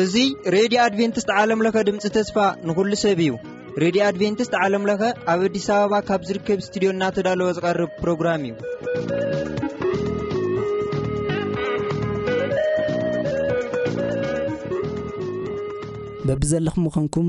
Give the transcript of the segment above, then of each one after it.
እዙይ ሬድዮ ኣድቨንትስት ዓለምለኸ ድምፂ ተስፋ ንኹሉ ሰብ እዩ ሬድዮ ኣድቨንትስት ዓለምለኸ ኣብ ኣዲስ ኣበባ ካብ ዝርከብ እስትድዮ እናተዳለወ ዝቐርብ ፕሮግራም እዩ በብዘለኹም ምኾንኩም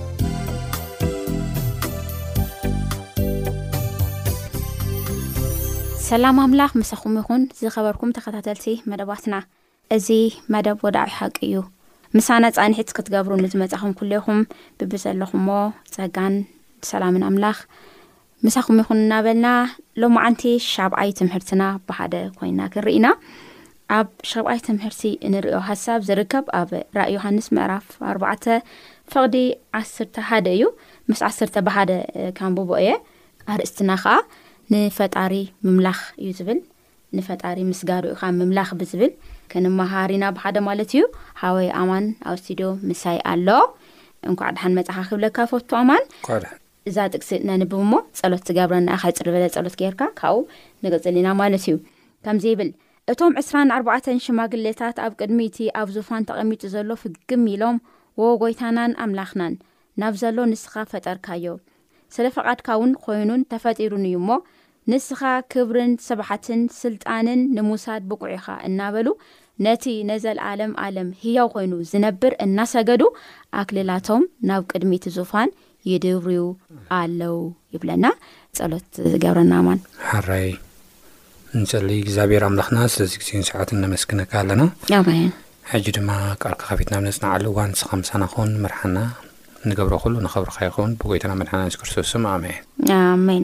ሰላም ኣምላኽ ምሳኹም ይኹን ዝኸበርኩም ተኸታተልቲ መደባትና እዚ መደብ ወድዓዊ ሓቂ እዩ ምሳና ፃንሒት ክትገብሩ ንዝመፃኹም ኩሌኹም ብብዘለኹሞ ፀጋን ሰላምን ኣምላኽ ምሳኹም ይኹን እናበልና ሎማዓንቲ ሻብዓይ ትምህርትና ብሓደ ኮይና ክንርኢና ኣብ ሻብዓይ ትምህርቲ እንሪኦ ሃሳብ ዝርከብ ኣብ ራእ ዮሃንስ ምዕራፍ ኣርባዕተ ፍቕዲ ዓስርተ ሓደ እዩ ምስ ዓስርተ ብሓደ ካንብቦ እየ ኣርእስትና ከዓ ንፈጣሪ ምምላኽ እዩ ዝብል ንፈጣሪ ምስጋዶ ኢካ ምምላኽ ብዝብል ክንመሃር ኢና ብሓደ ማለት እዩ ሃወይ ኣማን ኣብ ስቱድዮ ምሳይ ኣሎ እንኳዕ ድሓን መፅኻ ክብለካ ፈቱ ኣማን እዛ ጥቅሲ ነንብብ እሞ ጸሎት ትገብረና ኢኻ ጽር ዝበለ ጸሎት ጌርካ ካብኡ ንቅጽል ኢና ማለት እዩ ከምዚ ይብል እቶም ዕስራን ኣርባዕተን ሽማግሌታት ኣብ ቅድሚ እቲ ኣብ ዙፋን ተቐሚጡ ዘሎ ፍግም ኢሎም ወ ጎይታናን ኣምላኽናን ናብ ዘሎ ንስኻ ፈጠርካዮ ስለ ፈቓድካ እውን ኮይኑን ተፈጢሩን እዩ እሞ ንስኻ ክብርን ስብሓትን ስልጣንን ንምውሳድ ብቑዕ ኢኻ እናበሉ ነቲ ነዘልኣለም ኣለም ህያው ኮይኑ ዝነብር እናሰገዱ ኣክልላቶም ናብ ቅድሚ እቲ ዙፋን ይድርብርዩ ኣለው ይብለና ጸሎት ገብረና ኣማን። ሐራይ ንጸሊ እግዚኣብሔር ኣምላኽና ስለዚ ግዜን ሰዓትን ነመስግነካ ኣለና ኣሜን። ሕጂ ድማ ቃልካ ከፊትና ኣብ ነጽንዓሉ እዋን ንስኻ ምሳና ኩን ምርሓና ንገብሮ ኩሉ ንኸብርካ ይኹን ብጎይታና መድሓና የሱስ ክርስቶስ ስም ኣሜን። ኣሜን።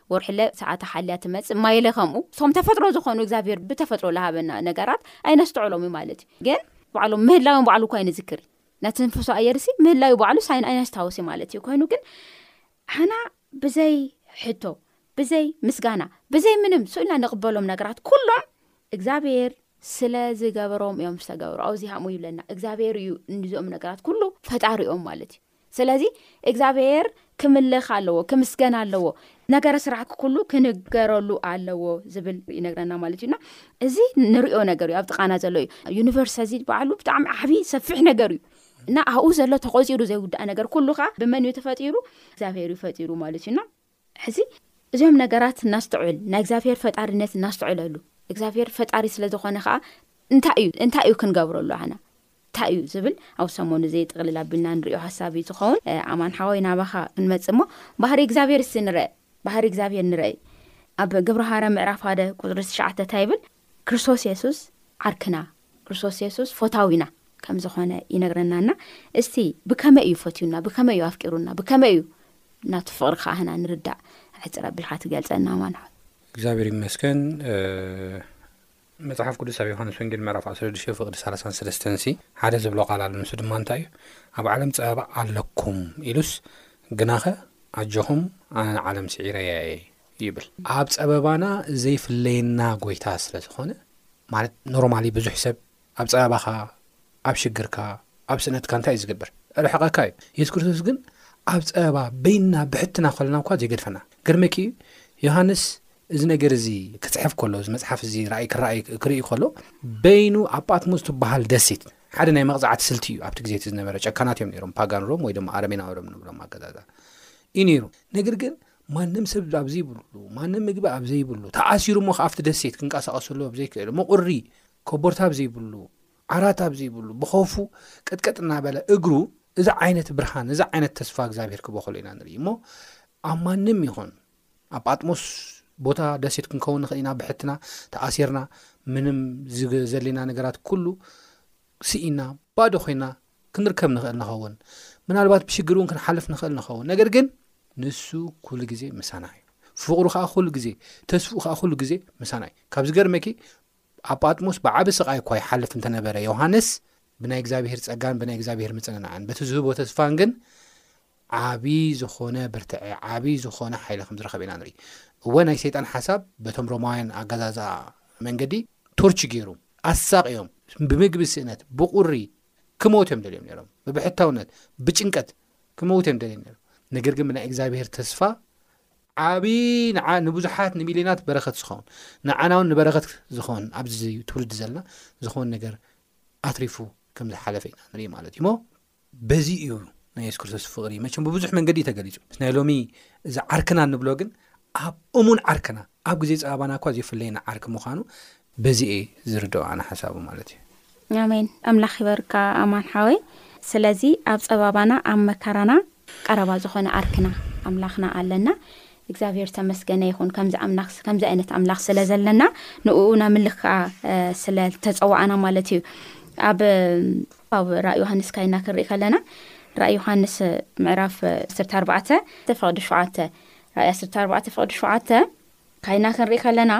ወርሒለ ሰዓታ ሓልያ ትመጽእ ማይለ ከምኡ እቶም ተፈጥሮ ዝኾኑ እግዚኣብሄር ብተፈጥሮ ዝሃበና ነገራት ኣይነስተዑሎም እዩ ማለት እዩ ግን ባዕሎም ምህላዮም ባዕሉ እኳ ኣይንዝክር እዩ ነቲ ንፈሶ ኣየርሲ ምህላዩ ባዕሉ ሳይን ኣይነስታወስ እዩ ማለት እዩ ኮይኑ ግን ሓና ብዘይ ሕቶ ብዘይ ምስጋና ብዘይ ምንም ስኡልና ንቕበሎም ነገራት ኩሎም እግዚኣብሄር ስለ ዝገበሮም እዮም ዝተገብሩ ኣውዚሃሙ ይብለና እግዚኣብሄር እዩ ንዝኦም ነገራት ኩሉ ፈጣሪ ኦም ማለት እዩ ስለዚ እግዚኣብሔር ክምልኽ ኣለዎ ክምስገን ኣለዎ ነገረ ስራሕኪ ኩሉ ክንገረሉ ኣለዎ ዝብል ይነግረና ማለት እዩ እና እዚ ንሪኦ ነገር እዩ ኣብ ጥቃና ዘሎ እዩ ዩኒቨርስ እዚ በዓሉ ብጣዕሚ ዓብይ ሰፊሕ ነገር እዩ እና ኣብኡ ዘሎ ተቆፂሩ ዘይውዳእ ነገር ኩሉ ከዓ ብመን እዩ ተፈጢሩ እግዚኣብሔር እዩ ፈጢሩ ማለት እዩና ሕዚ እዞም ነገራት እናስተውዕል ናይ እግዚኣብሄር ፈጣሪነት እናስተውዕለሉ እግዚኣብሄር ፈጣሪ ስለ ዝኾነ ኸዓ እንታይ እዩ እንታይ እዩ ክንገብረሉ ኣና እንታይ እዩ ዝብል ኣብ ሰሞኑ ዘይ ጥቕልል ኣቢልና ንሪኦ ሃሳብ እዩ ዝኸውን ኣማን ሓወይ ናባኻ ክንመፅ እሞ ባህሪ እግዚኣብሄር ሲ ንርአ ባህሪ እግዚኣብሄር ንርአይ ኣብ ግብረ ሃረ ምዕራፍ ሃደ ቁፅሪ ትሽዓተ እንታይ ይብል ክርስቶስ የሱስ ዓርክና ክርስቶስ የሱስ ፎታዊና ከም ዝኾነ ይነግረና እና እስቲ ብከመይ እዩ ፈትዩና ብከመይ እዩ ኣፍቂሩና ብከመይ እዩ ናቱ ፍቕሪ ከዓህና ንርዳእ ሕፅር ኣቢልካ ትገልፀና ማንሖት እግዚኣብሔር ይመስገን መፅሓፍ ቅዱስ ኣብ ዮሃንስ ወንጌል መራፍ 1ዱሽ ፍቕዲ 3ሰለስተንሲ ሓደ ዝብሎ ቃል ኣሉ ንሱ ድማ እንታይ እዩ ኣብ ዓለም ፀበባ ኣለኩም ኢሉስ ግናኸ ኣጆኹም ኣነ ንዓለም ስዒረያ እየ ይብል። ኣብ ጸበባና ዘይፍለየና ጎይታ ስለ ዝኾነ ማለት ኖርማሊ ብዙሕ ሰብ ኣብ ጸበባኻ ኣብ ሽግርካ ኣብ ስእነትካ እንታይ እዩ ዝገብር ርሕቐካ እዩ የሱስ ክርስቶስ ግን ኣብ ጸበባ በይንና ብሕትና ከለና እኳ ዘይገድፈና ግርመኪ እዩ ዮሃንስ እዚ ነገር እዚ ክፅሕፍ ከሎ እዚ መፅሓፍ እዚ ራእይ ክረኣይ ክርኢ ከሎ በይኑ ኣብ ጳትሞስ ትበሃል ደሴት ሓደ ናይ መቕዛዕቲ ስልቲ እዩ ኣብቲ ግዜ እቲ ዝነበረ ጨካናት እዮም ነሮም ፓጋን ሮም ወይ ድማ ኣረሜናዊ ሮም ንብሎም ኣገዛዛ እዩ ነይሩ ነገር ግን ማንም ሰብ ኣብ ዘይብሉ፣ ማንም ምግቢ ኣብ ዘይብሉ፣ ተኣሲሩ እሞ ከኣ ኣብቲ ደሴት ክንቀሳቐሰሉ ኣብ ዘይክእል፣ መቑሪ ኮቦርታ ኣብ ዘይብሉ፣ ዓራት ኣብ ዘይብሉ፣ ብኸውፉ ቅጥቀጥ እናበለ እግሩ እዚ ዓይነት ብርሃን፣ እዚ ዓይነት ተስፋ እግዚኣብሔር ክቦ ከሎ ኢና ንርኢ እሞ ኣብ ማንም ይኹን ኣብ ጳጥሞስ ቦታ ደሴት ክንከውን ንኽእል ኢና ብሕትና ተኣሲርና ምንም ዘሌና ነገራት ኩሉ ስኢና ባዶ ኮይና ክንርከብ ንኽእል ንኸውን፣ ምናልባት ብሽግር እውን ክንሓልፍ ንኽእል ንኸውን፣ ነገር ግን ንሱ ኩሉ ግዜ ምሳና እዩ። ፍቕሩ ከዓ ኩሉ ግዜ ተስፍኡ ከዓ ኩሉ ግዜ ምሳና እዩ። ካብ ዝገርመኪ ኣብ ጳጥሞስ ብዓቢ ስቓይ እኳ ይሓልፍ እንተነበረ ዮሃንስ ብናይ እግዚኣብሄር ጸጋን ብናይ እግዚኣብሄር ምጽንናዕን በቲ ዝህቦ ተስፋን ግን ዓቢ ዝኾነ ብርትዐ፣ ዓቢ ዝኾነ ሓይሊ ከም ዝረኸበ ኢና ንርኢ። እወ ናይ ሰይጣን ሓሳብ በቶም ሮማውያን ኣገዛዝኣ መንገዲ ቶርች ጌሩ ኣሳቕዮም፣ ብምግቢ ስእነት፣ ብቑሪ ክመውት እዮም ደልዮም ነይሮም፣ ብብሕታውነት፣ ብጭንቀት ክመውት እዮም ደልዮም ነይሮም። ነገር ግን ብናይ እግዚኣብሄር ተስፋ ዓቢ ንዓ ንብዙሓት ንሚልዮናት በረኸት ዝኸውን ንዓና እውን ንበረኸት ዝኸውን ኣብዚ ትውልዲ ዘለና ዝኸውን ነገር ኣትሪፉ ከም ዝሓለፈ ኢና ንርኢ ማለት እዩ እሞ በዚ እዩ ናይ የሱስ ክርስቶስ ፍቕሪ መቸም ብብዙሕ መንገዲ እዩ ተገሊጹ ምስ ናይ ሎሚ እዚ ዓርክና እንብሎ ግን ኣብ እሙን ዓርክና ኣብ ግዜ ፀባባና እኳ ዘይፍለየና ዓርኪ ምዃኑ በዚ እየ ዝርድኦ ኣነ ሓሳቡ ማለት እዩ ኣሜን ኣምላኽ ይበርካ ኣማን ሓወይ ስለዚ ኣብ ፀባባና ኣብ መከራና ቀረባ ዝኾነ ኣርክና ኣምላኽና ኣለና እግዚኣብሔር ተመስገነ ይኹን ከምዚ ኣምላኽ ከምዚ ኣይነት ኣምላኽ ስለ ዘለና ንእኡ ናምልኽ ከዓ ስለ ተፀዋዕና ማለት እዩ ኣብ ኣብ ራእ ዮሃንስ ካይና ክንርኢ ከለና ራእ ዮሃንስ ምዕራፍ ስርተ ኣርባዕተ ፍቅዲ ሸዓተ ራእያ ስርተ ኣርባዕተ ፍቅዲ ሸዓተ ካይና ክንርኢ ከለና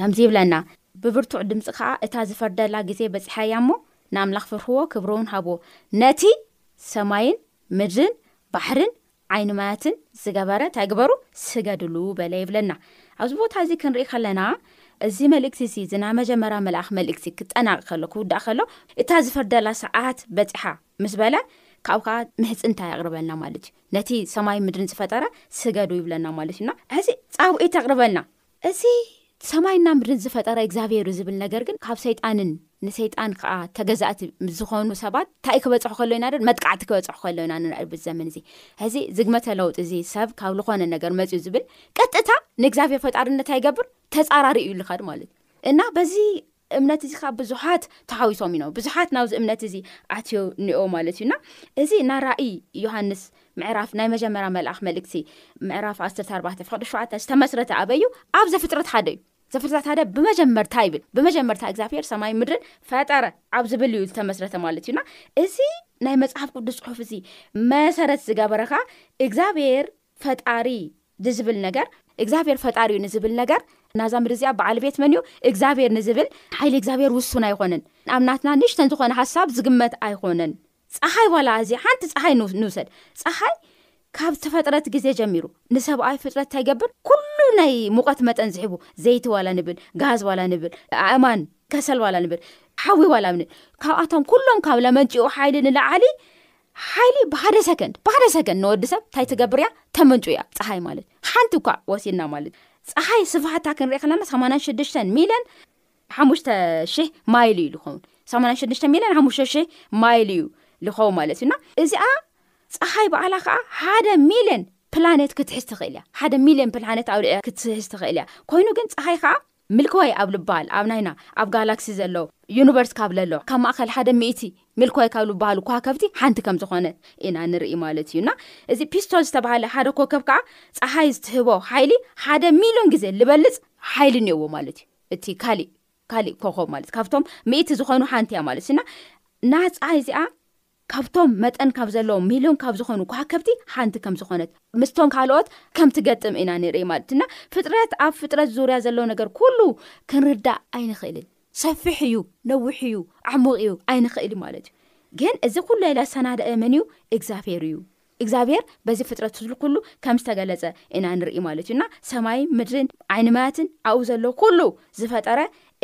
ከምዚ ይብለና ብብርቱዕ ድምፂ ከዓ እታ ዝፈርደላ ግዜ በፂሓ እያ እሞ ንኣምላኽ ፍርህዎ ክብርውን ሃብዎ ነቲ ሰማይን ምድርን ባሕርን ዓይኒ ማያትን ዝገበረ እንታይ ግበሩ ስገድሉ በለ ይብለና ኣብዚ ቦታ እዚ ክንርኢ ከለና እዚ መልእክቲ እዚ እዚ ናይ መጀመርያ መልኣኽ መልእክቲ ክጠናቂ ከሎ ክውዳእ ከሎ እታ ዝፈርደላ ሰዓት በፂሓ ምስ በለ ካብኡ ከዓ ምሕፅንታ የቕርበልና ማለት እዩ ነቲ ሰማይ ምድርን ዝፈጠረ ስገዱ ይብለና ማለት እዩና ሕዚ ፃውዒት ተቕርበልና እዚ ሰማይና ምድርን ዝፈጠረ እግዚኣብሄር እዩ ዝብል ነገር ግን ካብ ሰይጣንን ንሰይጣን ከኣ ተገዛእቲ ምስ ዝኾኑ ሰባት እንታይ እዩ ክበጽሖ ከሎ ኢና ዶ መጥቃዕቲ ክበጽሖ ከሎ ኢና ንርኢ ኣብዚ ዘመን እዚ ሕዚ ዝግመተ ለውጢ እዚ ሰብ ካብ ዝኾነ ነገር መጽዩ ዝብል ቀጥታ ንእግዚኣብሄር ፈጣሪ እንታይ ይገብር ተጻራሪ እዩ ልኸድ ማለት እዩ እና በዚ እምነት እዚ ኸኣ ብዙሓት ተሃዊሶም ኢኖ ብዙሓት ናብዚ እምነት እዚ ኣትዮ ኒኦ ማለት እዩ እና እዚ ናይ ራእይ ዮሃንስ ምዕራፍ ናይ መጀመርያ መልኣኽ መልእክቲ ምዕራፍ ዓሰርተ ኣርባዕተ ፍቅዲ ሸውዓተ ዝተመስረተ ኣበዩ ኣብ ዘፍጥረት ሓደ እዩ ዘፍጥረት ሓደ ብመጀመርታ ይብል ብመጀመርታ እግዚኣብሄር ሰማይ ምድርን ፈጠረ ኣብ ዝብል እዩ ዝተመስረተ ማለት እዩና እዚ ናይ መጽሓፍ ቅዱስ ጽሑፍ እዚ መሰረት ዝገበረ ከኣ እግዚኣብሄር ፈጣሪ ንዝብል ነገር፣ እግዚኣብሔር ፈጣሪ እዩ ንዝብል ነገር፣ ናዛ ምድሪ እዚኣ በዓል ቤት መን እዩ? እግዚኣብሔር ንዝብል፣ ሓይሊ እግዚኣብሔር ውሱን ኣይኾነን። ኣብ ናትና ንእሽተን ዝኾነ ሐሳብ ዝግመት ኣይኾነን። ፀሓይ ዋላ እዚኣ ሓንቲ ፀሓይ ንውሰድ፣ ፀሓይ ካብ ዝተፈጥረት ግዜ ጀሚሩ ንሰብኣዊ ፍጥረት እንታይ ይገብር? ኩሉ ናይ ሙቐት መጠን ዝሕቡ ዘይቲ ዋላ ንብል፣ ጋዝ ዋላ ንብል፣ ኣእማን ከሰል ዋላ ንብል፣ ሓዊ ዋላ ንብል፣ ካብኣቶም ኩሎም ካብ ለመንጭኡ ሓይሊ ንላዕሊ ሓይሊ ብሓደ ሰከንድ ብሓደ ሰከንድ ንወዲ ሰብ እንታይ ትገብር እያ ተመንጩ እያ ፀሓይ ማለት ሓንቲ እኳ ወሲድና ማለት ፀሓይ ስፋሕታ ክንሪኢ ከለና ሰማንያን ሽዱሽተን ሚልዮን ሓሙሽተ ሽህ ማይል እዩ ዝኸውን ሰማንያን ሽዱሽተ ሚልዮን ሓሙሽተ ሽህ ማይል እዩ ዝኸውን ማለት እዩና እዚኣ ፀሓይ በዓላ ከዓ ሓደ ሚልዮን ፕላነት ክትሕዝ ትኽእል እያ ሓደ ሚልዮን ፕላነት ኣብ ልዕያ ክትሕዝ ትኽእል እያ ኮይኑ ግን ፀሓይ ከዓ ሚልክወይ ኣብ ልባሃል ኣብ ናይና ኣብ ጋላክሲ ዘሎ ዩኒቨርስ ካብ ለሎ ካብ ማእኸል ሓደ ሚእቲ ሚልክወይ ካብ ልባሃሉ ኳኸብቲ ሓንቲ ከም ዝኾነት ኢና ንርኢ ማለት እዩ እና እዚ ፒስቶን ዝተባሃለ ሓደ ኮከብ ከዓ ፀሓይ ዝትህቦ ሓይሊ ሓደ ሚሊዮን ግዜ ልበልፅ ሓይሊ እኒኦዎ ማለት እዩ እቲ ካሊእ ካሊእ ኮኸብ ማለት ካብቶም ሚእቲ ዝኾኑ ሓንቲ እያ ማለት እዩ እና ናፃ እዚኣ ካብቶም መጠን ካብ ዘለዎም ሚልዮን ካብ ዝኾኑ ኳከብቲ ሓንቲ ከም ዝኾነት ምስቶም ካልኦት ከም ትገጥም ኢና ንርኢ ማለት እና ፍጥረት ኣብ ፍጥረት ዙርያ ዘሎ ነገር ኩሉ ክንርዳእ ኣይንኽእልን ሰፊሕ እዩ ነዊሕ እዩ ዓሙቕ እዩ ኣይንኽእል ማለት እዩ ግን እዚ ኩሉ ያለ ኣሰናዳኢ መን እዩ እግዚኣብሔር እዩ እግዚኣብሔር በዚ ፍጥረቱ ኩሉ ከም ዝተገለጸ ኢና ንርኢ ማለት እዩ እና ሰማይ ምድርን ዓይኒ ማያትን ኣብኡ ዘሎ ኩሉ ዝፈጠረ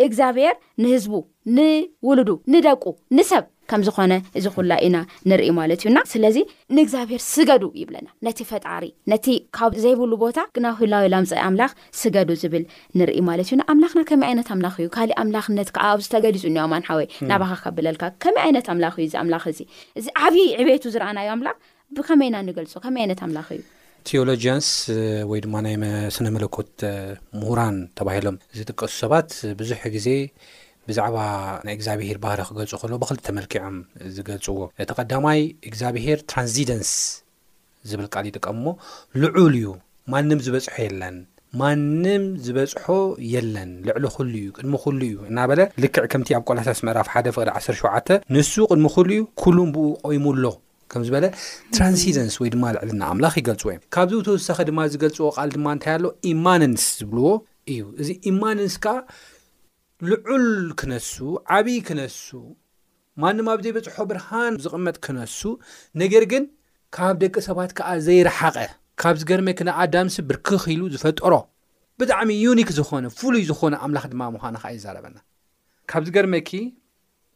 እግዚኣብሔር ንህዝቡ ንውሉዱ ንደቁ ንሰብ ከም ዝኾነ እዚ ኩላ ኢና ንርኢ ማለት እዩ እና ስለዚ ንእግዚኣብሔር ስገዱ ይብለና ነቲ ፈጣሪ ነቲ ካብ ዘይብሉ ቦታ ግናው ህላዊ ላምፀይ ኣምላኽ ስገዱ ዝብል ንርኢ ማለት እዩ ንኣምላኽና ከመይ ዓይነት ኣምላኽ እዩ ካሊእ ኣምላኽነት ከዓ ኣብዚ ተገሊፁ እኒ ኣማን ሓወይ ናባኻ ከብለልካ ከመይ ዓይነት ኣምላኽ እዩ እዚ ኣምላኽ እዚ እዚ ዓብዪ ዕቤቱ ዝረኣናዩ ኣምላኽ ብከመይ ኢና ንገልፆ ከመይ ዓይነት ኣምላኽ እዩ ቴዎሎጂያንስ ወይ ድማ ናይ ስነ መለኮት ምሁራን ተባሂሎም ዝጥቀሱ ሰባት ብዙሕ ግዜ ብዛዕባ ናይ እግዚኣብሄር ባህሪ ክገልፁ ከለዉ ብክልተ መልኪዖም ዝገልፅዎ እቲ ቀዳማይ እግዚኣብሄር ትራንዚደንስ ዝብል ቃል ይጥቀም እሞ ልዑል እዩ ማንም ዝበጽሖ የለን ማንም ዝበጽሖ የለን ልዕሊ ኩሉ እዩ ቅድሚ ኩሉ እዩ እናበለ ልክዕ ከምቲ ኣብ ቆላሳስ ምዕራፍ ሓደ ፍቅዲ 17 ንሱ ቅድሚ ኩሉ እዩ ኩሉን ብኡ ቆይሙ ኣሎ ከም ዝበለ ትራንሲደንስ ወይ ድማ ልዕልና ኣምላኽ ይገልጽዎ እዮም ካብዚ ተወሳኺ ድማ ዝገልጽዎ ቃል ድማ እንታይ ኣሎ ኢማነንስ ዝብልዎ እዩ እዚ ኢማነንስ ከዓ ልዑል ክነሱ፣ ዓብይ ክነሱ፣ ማንም ኣብ ዘይበጽሖ ብርሃን ዝቕመጥ ክነሱ፣ ነገር ግን ካብ ደቂ ሰባት ከኣ ዘይረሓቐ፣ ካብ ዝገርመኪ ንኣዳምሲ ብርክኽ ኢሉ ዝፈጠሮ ብጣዕሚ ዩኒክ ዝኾነ ፍሉይ ዝኾነ ኣምላኽ ድማ ምዃኑ ከኣ ይዛረበና። ካብ ዝገርመኪ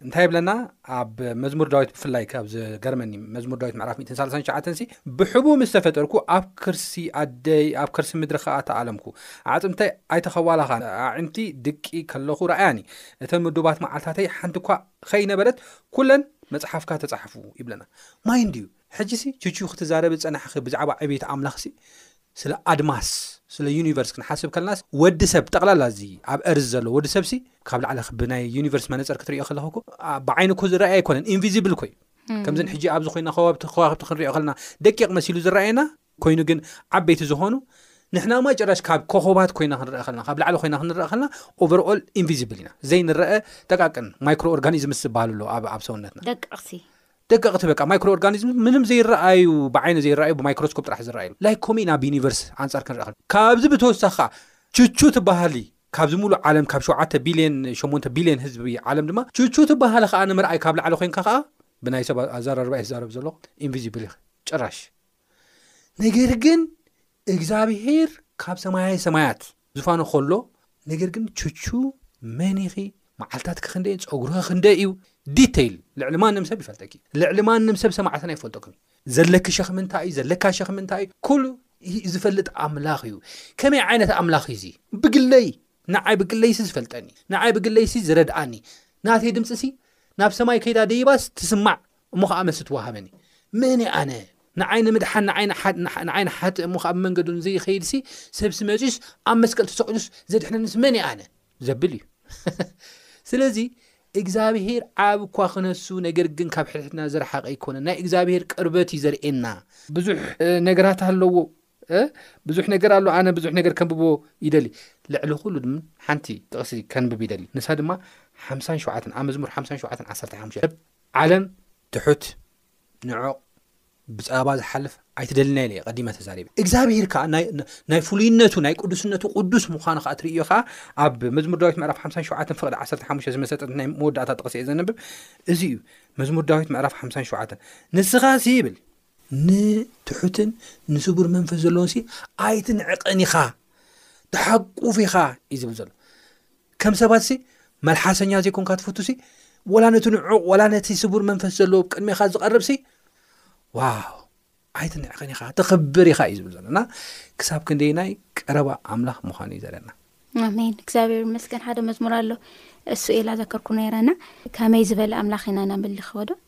እንታይ ይብለና ኣብ መዝሙር ዳዊት ብፍላይ ካብ ዝገርመኒ መዝሙር ዳዊት ምዕራፍ 139 ሲ ብሕቡ ምስ ተፈጠርኩ ኣብ ክርሲ ኣደይ ኣብ ክርሲ ምድሪ ከዓ ተኣለምኩ ኣዕፅምተይ ኣይተኸዋላኻ ኣዕንቲ ድቂ ከለኹ ረኣያኒ እተን ምዱባት መዓልታተይ ሓንቲ እኳ ከይነበረት ኩለን መፅሓፍካ ተፃሓፉ ይብለና ማይ እንድዩ ሕጂሲ ቹቹ ክትዛረቢ ዝጸናሕኺ ብዛዕባ ዕብየት ኣምላኽሲ ስለ ኣድማስ ስለ ዩኒቨርስ ክንሓስብ ከለናስ ወዲ ሰብ ጠቕላላ እዚ ኣብ እርዝ ዘሎ ወዲ ሰብሲ ካብ ላዕሊ ብናይ ዩኒቨርስ መነጸር ክትሪኦ ከለኺ እኮ ብዓይኒ እኮ ዝረኣይ ኣይኮነን ኢንቪዚብል እኮ እዩ ከምዘን ሕጂ ኣብዚ ኮይና ከዋብቲ ከዋክብቲ ክንሪኦ ከለና ደቂቕ መሲሉ ዝረኣየና ኮይኑ ግን ዓበይቲ ዝኾኑ ንሕና ማ ጭራሽ ካብ ኮኸባት ኮይና ክንረአ ከለና ካብ ላዕሊ ኮይና ክንረአ ከለና ኦቨርኦል ኢንቪዚብል ኢና ዘይንረአ ጠቃቅን ማይክሮ ኦርጋኒዝምስ ዝበሃሉ ኣሎ ኣብ ሰውነትና ደቅቕሲ ደቀቕቲ በቃ ማይክሮ ኦርጋኒዝምስ ምንም ዘይረኣዩ ብዓይኒ ዘይረኣዩ ብማይክሮስኮፕ ጥራሕ ዝረኣዩ ላይክ ከምኡ ኢና ኣብ ዩኒቨርስ ኣንጻር ክንርኢ ከለና ካብዚ ብተወሳኺ ከኣ ቹቹ ትበሃሊ ካብዚ ሙሉእ ዓለም ካብ ሸውዓተ ቢልየን ሸሞንተ ቢልየን ህዝቢ ዓለም ድማ ቹቹ ትበሃሊ ከኣ ንምርኣይ ካብ ላዕሊ ኮንካ ከኣ ብናይ ሰብ ኣዘራርባ እየ ዝዛረብ ዘለኹ ኢንቪዚብል ኢኺ ጭራሽ ነገር ግን እግዚኣብሄር ካብ ሰማያይ ሰማያት ዝፋኑ ከሎ ነገር ግን ቹቹ መን ኢኺ መዓልታትኪ ክንደይ ፀጉርኺ ክንደይ እዩ ዲተይል ልዕሊ ማንም ሰብ ይፈልጠኪ ልዕሊ ማንም ሰብ ሰማዕትና ይፈልጠኩም ዘለኪ ሸክሚ እንታይ እዩ ዘለካ ሸክሚ እንታይ እዩ ኩሉ ዝፈልጥ ኣምላኽ እዩ ከመይ ዓይነት ኣምላኽ እዩ እዚ ብግለይ ንዓይ ብግለይሲ ዝፈልጠኒ ንዓይ ብግለይሲ ዝረድኣኒ ናተይ ድምፂ ሲ ናብ ሰማይ ከይዳ ደይባስ ትስማዕ እሞ ኸኣ መልሲ ትወሃበኒ። መን እየ ኣነ? ንዓይ ንምድሓን ንዓይ ንሓጥእ እሞ ኸኣ ብመንገዱ ንዘይኸይድሲ ሰብሲ መጺኡስ ኣብ መስቀል ተሰቒሉስ ዘድሕነኒስ መን እየ ኣነ? ዘብል እዩ። ስለዚ እግዚኣብሄር ዓብ እኳ ክነሱ ነገር ግን ካብ ሕድሕድና ዝረሓቐ ኣይኮነን። ናይ እግዚኣብሄር ቅርበት እዩ ዘርእየና። ብዙሕ ነገራት ኣለዎ ብዙሕ ነገር ኣሎ ኣነ ብዙሕ ነገር ከንብቦ ይደሊ ልዕሊ ኩሉ ድም ሓንቲ ጥቕሲ ከንብብ ይደሊ ንሳ ድማ ሓምሳን ሸውዓትን ኣብ መዝሙር ሓምሳን ሸውዓትን ዓሰርተ ሓሙሽተ ዓለም ትሑት ንዑቕ ብጻባ ዝሓልፍ ኣይትደልንያ ኢለ ቀዲመ ተዛሪበ እግዚኣብሄር ከኣ ናይ ፍሉይነቱ ናይ ቅዱስነቱ ቅዱስ ምዃኑ ከኣ ትርእዮ ከኣ ኣብ መዝሙር ዳዊት ምዕራፍ 57 ፍቕዲ 15 ዝመሰጠት ናይ መወዳእታ ጥቕሲ እየ ዘንብብ እዚ እዩ መዝሙር ዳዊት ምዕራፍ 57 ንስኻ ሲ ይብል ንትሑትን ንስቡር መንፈስ ዘለዎን ሲ ኣይትንዕቕን ኢኻ ተሓቁፍ ኢኻ እዩ ዝብል ዘሎ ከም ሰባት ሲ መልሓሰኛ ዘይኮንካ ትፍቱ ሲ ወላ ነቲ ንዑቕ ወላ ነቲ ስቡር መንፈስ ዘለዎ ብ ቅድሜኻ ዝቐርብ ሲ ዋው ኣይትንዕኸን ኢኻ ተኽብር ኢኻ እዩ ዝብል ዘሎና ክሳብ ክንደይ ናይ ቀረባ ኣምላኽ ምዃኑ እዩ ዘለና ኣሜን እግዚኣብሔር መስገን ሓደ መዝሙር ኣሎ እሱኤላ ዘከርኩ ነይረና ከመይ ዝበለ ኣምላኽ ኢና ናምልኽወዶ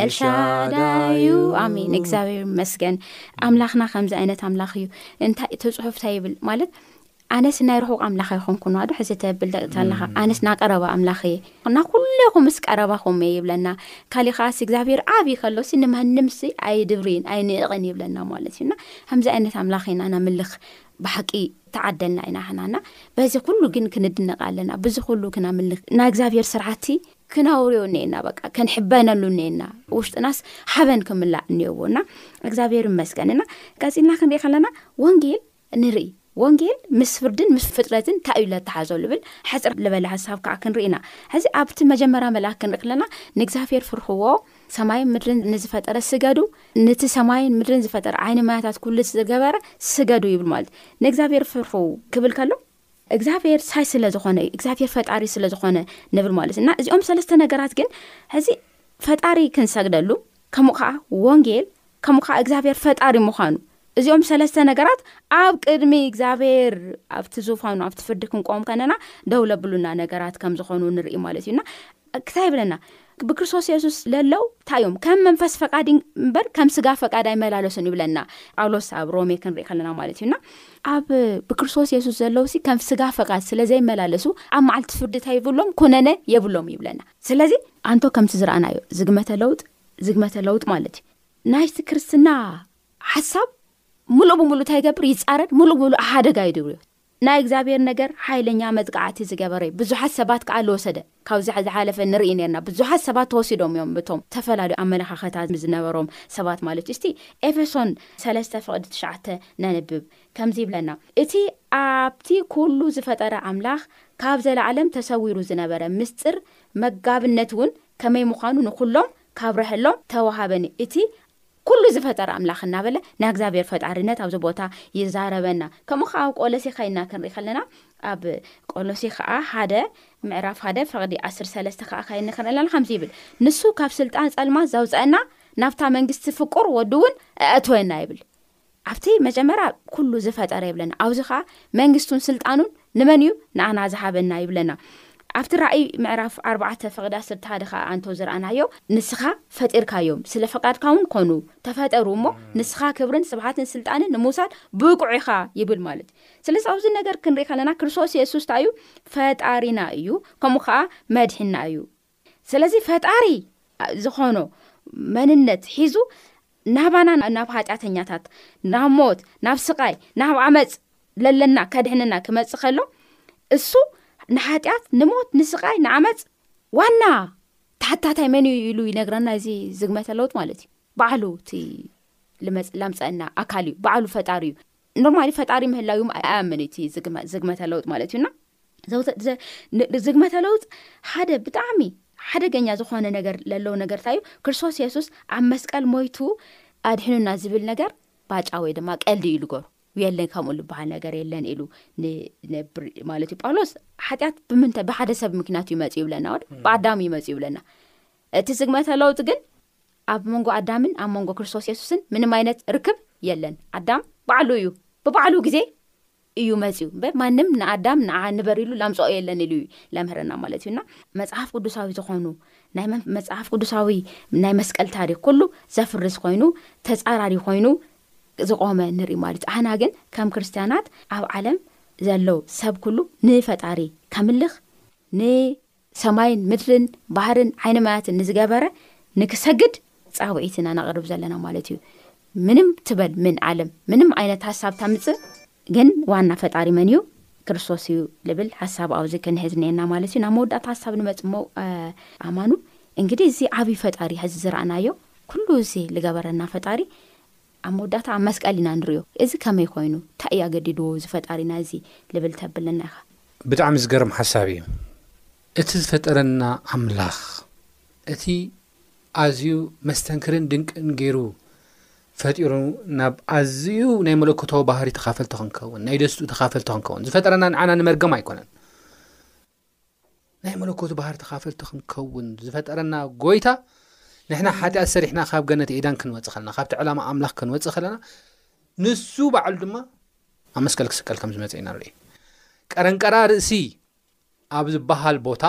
ኤልሻዳዩ ኣሜን እግዚኣብሔር መስገን ኣምላኽና ከምዚ ዓይነት ኣምላኽ እዩ እንታይ እቲ ፅሑፍታ ይብል ማለት ኣነስ ናይ ርሑቕ ኣምላኽ ኣይኮንኩን ዋዶ ሕዚ ተብል ደቅታ ኣለኻ ኣነስ ና ቀረባ ኣምላኽ እየ እና ኩለኹ ምስ ቀረባኹም እየ ይብለና ካሊእ ከዓሲ እግዚኣብሔር ዓብ ከሎሲ ንማንምሲ ኣይድብሪን ኣይንእቕን ይብለና ማለት እዩና ከምዚ ዓይነት ኣምላኽ ኢና ናምልኽ ብሓቂ ተዓደልና ኢና ሕናና በዚ ኩሉ ግን ክንድነቕ ኣለና ብዚ ኩሉ ክናምልኽ ናይ እግዚኣብሔር ስርዓቲ ክነውርዮ እኔና በቃ ክንሕበነሉ እኔና ውሽጥናስ ሓበን ክምላእ እኔዎ እና እግዚኣብሔር ይመስገን እና ቀፂልና ክንሪኢ ከለና ወንጌል ንርኢ ወንጌል ምስ ፍርድን ምስ ፍጥረትን እንታይ እዩ ለተሓዞ ልብል ሕፅር ልበለ ሓሳብ ከዓ ክንርኢ ኢና ሕዚ ኣብቲ መጀመርያ መልኣክ ክንርኢ ክለና ንእግዚኣብሄር ፍርሕዎ ሰማይን ምድርን ንዝፈጠረ ስገዱ ነቲ ሰማይን ምድርን ዝፈጠረ ዓይኒ ማያታት ኩሉ ዝገበረ ስገዱ ይብል ማለት ንእግዚኣብሄር ፍርሑ ክብል ከሎ እግዛብሄር ሳይ ስለ ዝኾነ እዩ እግዛብሄር ፈጣሪ ስለ ዝኾነ ንብል ማለት እዩ እና እዚኦም ሰለስተ ነገራት ግን ሕዚ ፈጣሪ ክንሰግደሉ ከምኡ ከዓ ወንጌል ከምኡ ከዓ እግዚኣብሄር ፈጣሪ ምዃኑ እዚኦም ሰለስተ ነገራት ኣብ ቅድሚ እግዚኣብሔር ኣብቲ ዙፋኑ ኣብቲ ፍርዲ ክንቆም ከነና ደው ለብሉና ነገራት ከም ዝኾኑ ንርኢ ማለት እዩና እንታይ ይብለና ብክርስቶስ የሱስ ለለው እንታይ እዮም ከም መንፈስ ፈቃድ እምበር ከም ስጋ ፈቃድ ኣይመላለሱን ይብለና ጳውሎስ ኣብ ሮሜ ክንሪኢ ከለና ማለት እዩና ኣብ ብክርስቶስ የሱስ ዘለው ሲ ከም ስጋ ፈቃድ ስለዘይመላለሱ ኣብ መዓልቲ ፍርዲ እንታይ ይብሎም ኩነነ የብሎም ይብለና ስለዚ ኣንቶ ከምቲ ዝረኣናዮ ዝግመተ ለውጥ ዝግመተ ለውጥ ማለት እዩ ናይቲ ክርስትና ሓሳብ ሙሉእ ብምሉእ እንታይ ይገብር ይፃረድ ሙሉእ ብምሉእ ሓደጋ ይድብርዮ ናይ እግዚኣብሔር ነገር ሓይለኛ መጥቃዕቲ ዝገበረ እዩ ብዙሓት ሰባት ከኣ ልወሰደ ካብዚ ዝሓለፈ ንርኢ ነርና ብዙሓት ሰባት ተወሲዶም እዮም ብቶም ተፈላለዩ ኣመለኻኸታ ዝነበሮም ሰባት ማለት እዩ እስቲ ኤፌሶን ሰለስተ ፍቕዲ ትሽዓተ ነንብብ ከምዚ ይብለና እቲ ኣብቲ ኩሉ ዝፈጠረ ኣምላኽ ካብ ዘለዓለም ተሰዊሩ ዝነበረ ምስጢር መጋብነት እውን ከመይ ምዃኑ ንኩሎም ካብረሀሎም ተዋሃበኒ እቲ ኩሉ ዝፈጠረ ኣምላኽ እናበለ ናይ ኣግዛብሄር ፈጣሪነት ኣብዚ ቦታ ይዛረበና ከምኡ ከኣ ኣብ ቆሎሴ ከይድና ክንሪኢ ከለና ኣብ ቆሎሴ ከኣ ሓደ ምዕራፍ ሓደ ፈቅዲ ዓስር ሰለስተ ከኣ ከይኒ ክንርኢ ኣለና ከምዚ ይብል ንሱ ካብ ስልጣን ጸልማት ዘውጸአና ናብታ መንግስቲ ፍቁር ወዱ እውን ኣእትወና ይብል ኣብቲ መጀመርያ ኩሉ ዝፈጠረ ይብለና ኣብዚ ከኣ መንግስቱን ስልጣኑን ንመን እዩ ንኣና ዝሃበና ይብለና ኣብቲ ራእይ ምዕራፍ ኣርባዕተ ፍቅዲ ዓሰርተ ሓደ ከኣ ኣንቶ ዝረኣናዮ ንስኻ ፈጢርካዮም ስለ ፍቃድካ እውን ኮኑ ተፈጠሩ እሞ ንስኻ ክብርን ስብሓትን ስልጣንን ንምውሳድ ብቁዕ ኢኻ ይብል ማለት እዩ ስለዚ ኣብዚ ነገር ክንሪኢ ከለና ክርስቶስ የሱስ እንታይ እዩ ፈጣሪና እዩ ከምኡ ከኣ መድሕና እዩ ስለዚ ፈጣሪ ዝኾኖ መንነት ሒዙ ናባና ናብ ሃጢኣተኛታት ናብ ሞት ናብ ስቓይ ናብ ዓመፅ ለለና ከድሕነና ክመፅ ከሎ እሱ ንሓጢኣት ንሞት ንስቓይ ንዓመፅ ዋና ተሓታታይ መን እዩ ኢሉ ይነግረና እዚ ዝግመተ ለውጥ ማለት እዩ ባዕሉ እቲ ልመፅ ላምፀአና ኣካል እዩ ባዕሉ ፈጣሪ እዩ ኖርማሊ ፈጣሪ ምህላዩ ኣይኣምን እዩ እቲ ዝግመተ ለውጥ ማለት እዩ እና ዝግመተ ለውጥ ሓደ ብጣዕሚ ሓደገኛ ዝኾነ ነገር ለለዉ ነገር እንታይ እዩ ክርስቶስ የሱስ ኣብ መስቀል ሞይቱ ኣድሕኑና ዝብል ነገር ባጫ ወይ ድማ ቀልዲ እዩ ልገሩ የለን ከምኡ ዝበሃል ነገር የለን ኢሉ ንነብር ማለት እዩ ጳውሎስ ሓጢኣት ብምንታይ ብሓደ ሰብ ምክንያት እዩ መፅ ይብለና ወ ብኣዳም እዩ መፅ ይብለና እቲ ዝግመተ ለውጥ ግን ኣብ መንጎ ኣዳምን ኣብ መንጎ ክርስቶስ የሱስን ምንም ኣይነት ርክብ የለን ኣዳም ባዕሉ እዩ ብባዕሉ ግዜ እዩ መፅዩ እምበር ማንም ንኣዳም ንዓ ንበር ኢሉ ላምፅኦ የለን ኢሉ እዩ ለምህረና ማለት እዩ እና መፅሓፍ ቅዱሳዊ ዝኾኑ ናይ መፅሓፍ ቅዱሳዊ ናይ መስቀል ታሪክ ኩሉ ዘፍርስ ኮይኑ ተፃራሪ ኮይኑ ዝቆመ ንርኢ ማለት እዩ ኣህና ግን ከም ክርስትያናት ኣብ ዓለም ዘለው ሰብ ኩሉ ንፈጣሪ ከምልኽ ን ሰማይን ምድርን ባህርን ዓይኒ ማያትን ንዝገበረ ንክሰግድ ፃውዒት ኢና ነቕርብ ዘለና ማለት እዩ ምንም ትበል ምን ዓለም ምንም ዓይነት ሃሳብ ታምፅእ ግን ዋና ፈጣሪ መን እዩ ክርስቶስ እዩ ልብል ሓሳብ ኣዚ ክንሕዝ ነና ማለት እዩ ናብ መወዳእታ ሓሳብ ንመፅ ሞ ኣማኑ እንግዲህ እዚ ዓብይ ፈጣሪ ዚ ዝረኣናዮ ኩሉ እዚ ዝገበረና ፈጣሪ ኣብ መወዳእታ መስቀል ኢና ንሪኦ እዚ ከመይ ኮይኑ ታይ እዩ ኣገዲድዎ እዚ ፈጣሪና እዚ ልብል ተብለና ኢካ። ብጣዕሚ ዝገርም ሓሳብ እዩ እቲ ዝፈጠረና ኣምላኽ እቲ ኣዝዩ መስተንክርን ድንቅን ጌሩ ፈጢሩ ናብ ኣዝዩ ናይ መለኮታዊ ባህሪ ተኻፈልቲ ክንከውን ናይ ደስትኡ ተኻፈልቲ ክንከውን ዝፈጠረና ንዓና ንመርገም ኣይኮነን ናይ መለኮቱ ባህር ተኻፈልቲ ክንከውን ዝፈጠረና ጎይታ ንሕና ሓጢኣት ሰሪሕና ካብ ገነት ኤዳን ክንወፅእ ከለና ካብቲ ዕላማ ኣምላኽ ክንወፅእ ከለና ንሱ ባዕሉ ድማ ኣብ መስቀል ክስቀል ከም ዝመፀ ኢና ንርኢ ቀረንቀራ ርእሲ ኣብ ዝበሃል ቦታ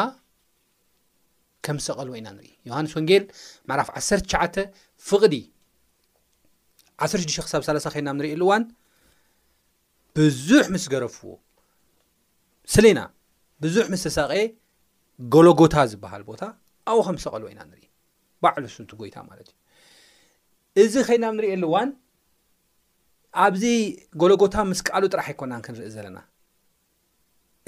ከም ዝሰቐልዎ ኢና ንርኢ ዮሃንስ ወንጌል ምዕራፍ 19 ፍቕዲ 16 ክሳብ 3 ከይና ንሪእሉ እዋን ብዙሕ ምስ ገረፍዎ ስሌና ብዙሕ ምስ ተሳቐየ ጎሎጎታ ዝበሃል ቦታ ኣብኡ ከም ሰቐልዎ ኢና ንርኢ ባዕሉ ስንቱ ጎይታ ማለት እዩ እዚ ከይና ብ ንሪእየሉ እዋን ኣብዚ ጎሎጎታ ምስ ቃሉ ጥራሕ ኣይኮናን ክንርኢ ዘለና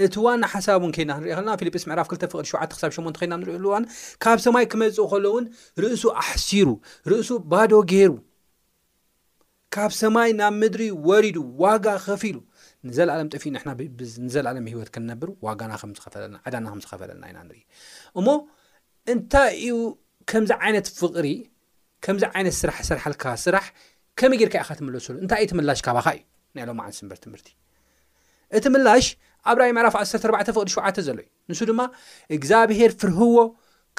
እቲ ዋና ሓሳብ እውን ከይና ክንሪኦ ከለና ፊልጵስ ምዕራፍ 2 ፍቅዲ 7 ክሳብ 8 ከይና ንሪእሉ እዋን ካብ ሰማይ ክመፅእ ከሎ እውን ርእሱ ኣሕሲሩ ርእሱ ባዶ ገይሩ ካብ ሰማይ ናብ ምድሪ ወሪዱ ዋጋ ከፊሉ ንዘለኣለም ጠፊኡ ንሕና ንዘለኣለም ህይወት ክንነብር ዋጋና ከም ዝኸፈለልና ዕዳና ከም ዝኸፈለልና ኢና ንርኢ እሞ እንታይ እዩ ከምዚ ዓይነት ፍቕሪ ከምዚ ዓይነት ስራሕ ስራሓልካ ስራሕ ከመይ ጌርካ ኢኻ ትምለሰሉ እንታይ እዩ ትምላሽ ካባኻ እዩ ናይ ሎም ዓን ስምበር ትምህርቲ እቲ ምላሽ ኣብ ራይ ምዕራፍ 14 ፍቕዲ ሸውዓተ ዘሎ እዩ ንሱ ድማ እግዚኣብሄር ፍርህዎ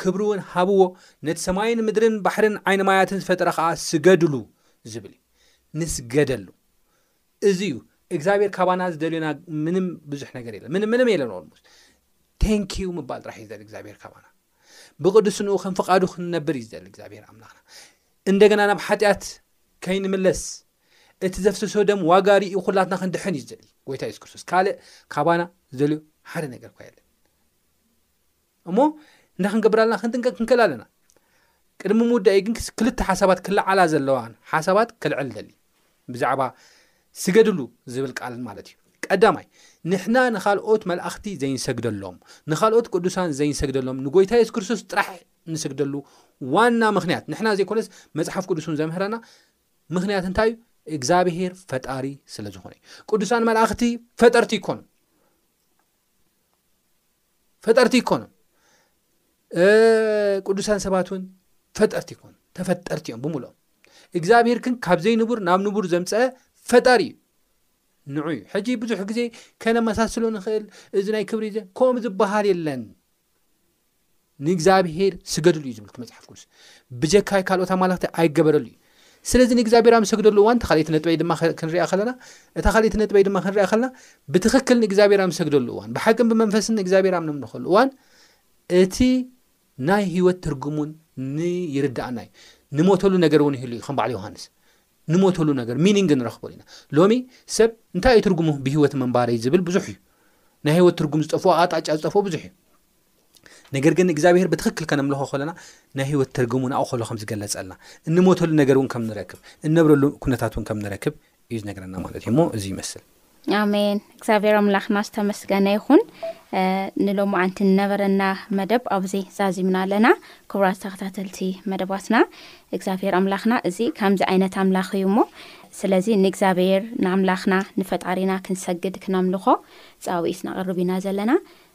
ክብሪውን ሃብዎ ነቲ ሰማይን ምድርን ባሕርን ዓይኒ ማያትን ዝፈጠረ ኸኣ ስገድሉ ዝብል እዩ ንስገደሉ እዚ እዩ እግዚኣብሄር ካባና ዝደልዮና ምንም ብዙሕ ነገር የለን ምንም ምንም የለን ኦልሞስ ቴንኪዩ ምባል ጥራሕ እዩ ዝደሊ እግዚኣብሄር ካባና ብቅዱስንኡ ከም ፍቃዱ ክንነብር እዩ ዝደሊ እግዚኣብሄር ኣምላኽና እንደገና ናብ ሓጢኣት ከይንምለስ እቲ ዘፍሰሶ ደም ዋጋ ሪኡ ኩላትና ክንድሕን እዩ ዝደሊ ጎይታ የሱስ ክርስቶስ ካልእ ካባና ዝደልዮ ሓደ ነገር እኳ የለን እሞ እንታይ ክንገብር ኣለና ክንጥንቀቅ ክንክእል ኣለና ቅድሚ ምውዳእ ግን ክልተ ሓሳባት ክለዓላ ዘለዋን ሓሳባት ክልዕል ደሊ ብዛዕባ ስገድሉ ዝብል ቃልን ማለት እዩ ቀዳማይ ንሕና ንካልኦት መላእኽቲ ዘይንሰግደሎም ንካልኦት ቅዱሳን ዘይንሰግደሎም ንጎይታ የሱስ ክርስቶስ ጥራሕ እንስግደሉ ዋና ምክንያት ንሕና ዘይኮነስ መጽሓፍ ቅዱስ እውን ዘምህረና ምክንያት እንታይ እዩ? እግዚኣብሄር ፈጣሪ ስለ ዝኾነ እዩ። ቅዱሳን መላእኽቲ ፈጠርቲ ይኮኑ ፈጠርቲ ይኮኑ ቅዱሳን ሰባት እውን ፈጠርቲ ይኮኑ ተፈጠርቲ እዮም ብምሎም እግዚኣብሄር ግን ካብ ዘይንቡር ናብ ንቡር ዘምፀአ ፈጣሪ እዩ ንዑ እዩ ሕጂ ብዙሕ ግዜ ከነመሳስሎ ንኽእል እዚ ናይ ክብሪ ከምኡ ዝበሃል የለን ንእግዚኣብሄር ስገድሉ እዩ ዝብል እቲ መጽሓፍ ቅዱስ ብጀካይ ካልኦት ኣማለኽቲ ኣይገበረሉ እዩ ስለዚ ንእግዚኣብሄር ኣብ ንሰግደሉ እዋን እታ ካልእቲ ነጥበይ ድማ ክንሪኣ ከለና እታ ካልእቲ ነጥበይ ድማ ክንሪኣ ከለና ብትኽክል ንእግዚኣብሄር ኣብ ንሰግደሉ እዋን ብሓቅን ብመንፈስን ንእግዚኣብሄር ኣብ ነምልኸሉ እዋን እቲ ናይ ህይወት ትርጉሙን ንይርዳእና እዩ ንሞተሉ ነገር እውን ይህሉ እዩ ከም በዓል ዮሃንስ ንሞተሉ ነገር ሚኒንግ ንረኽበሉ ኢና ሎሚ ሰብ እንታይ እዩ ትርጉሙ ብህይወት መንባረይ ዝብል ብዙሕ እዩ ናይ ህይወት ትርጉም ዝጠፍኦ ኣጣጫ ዝጠፍኦ ብዙሕ እዩ ነገር ግን እግዚኣብሄር ብትኽክል ከነምልኾ ከለና ናይ ህይወት ትርጉሙ ንኣኡ ከሎ ከም ዝገለጸልና እንሞተሉ ነገር እውን ከም ንረክብ እነብረሉ ኩነታት እውን ከም ንረክብ እዩ ዝነገረና ማለት እዩ እሞ እዚ ይመስል ኣሜን እግዚኣብሔር ኣምላኽና ዝተመስገነ ይኹን ንሎሚ ዓንቲ ንነበረና መደብ ኣብዚ ዛዚምና ኣለና ክብራት ተኸታተልቲ መደባትና እግዚኣብሔር ኣምላኽና እዚ ከምዚ ዓይነት ኣምላኽ እዩ እሞ ስለዚ ንእግዚኣብሔር ንኣምላኽና ንፈጣሪና ክንሰግድ ክነምልኾ ፃውኢት ናቅርብ ኢና ዘለና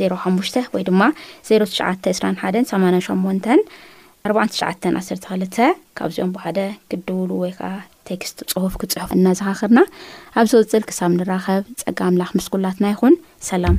ዜሮ ሓሙሽተ ወይ ድማ ዜሮ ትሽዓተ ዕስራን ሓደን ሰማንያን ሸሞንተን ኣርባዓን ትሽዓተን ዓሰርተ ክልተ ካብዚኦም ብሓደ ክትድውሉ ወይ ከዓ ቴክስት ጽሑፍ ክጽሕፉ እናዘኻኸርና ኣብ ዝቕጽል ክሳብ ንራኸብ ጸጋ ኣምላኽ ምስ ኩላትና ይኹን ሰላም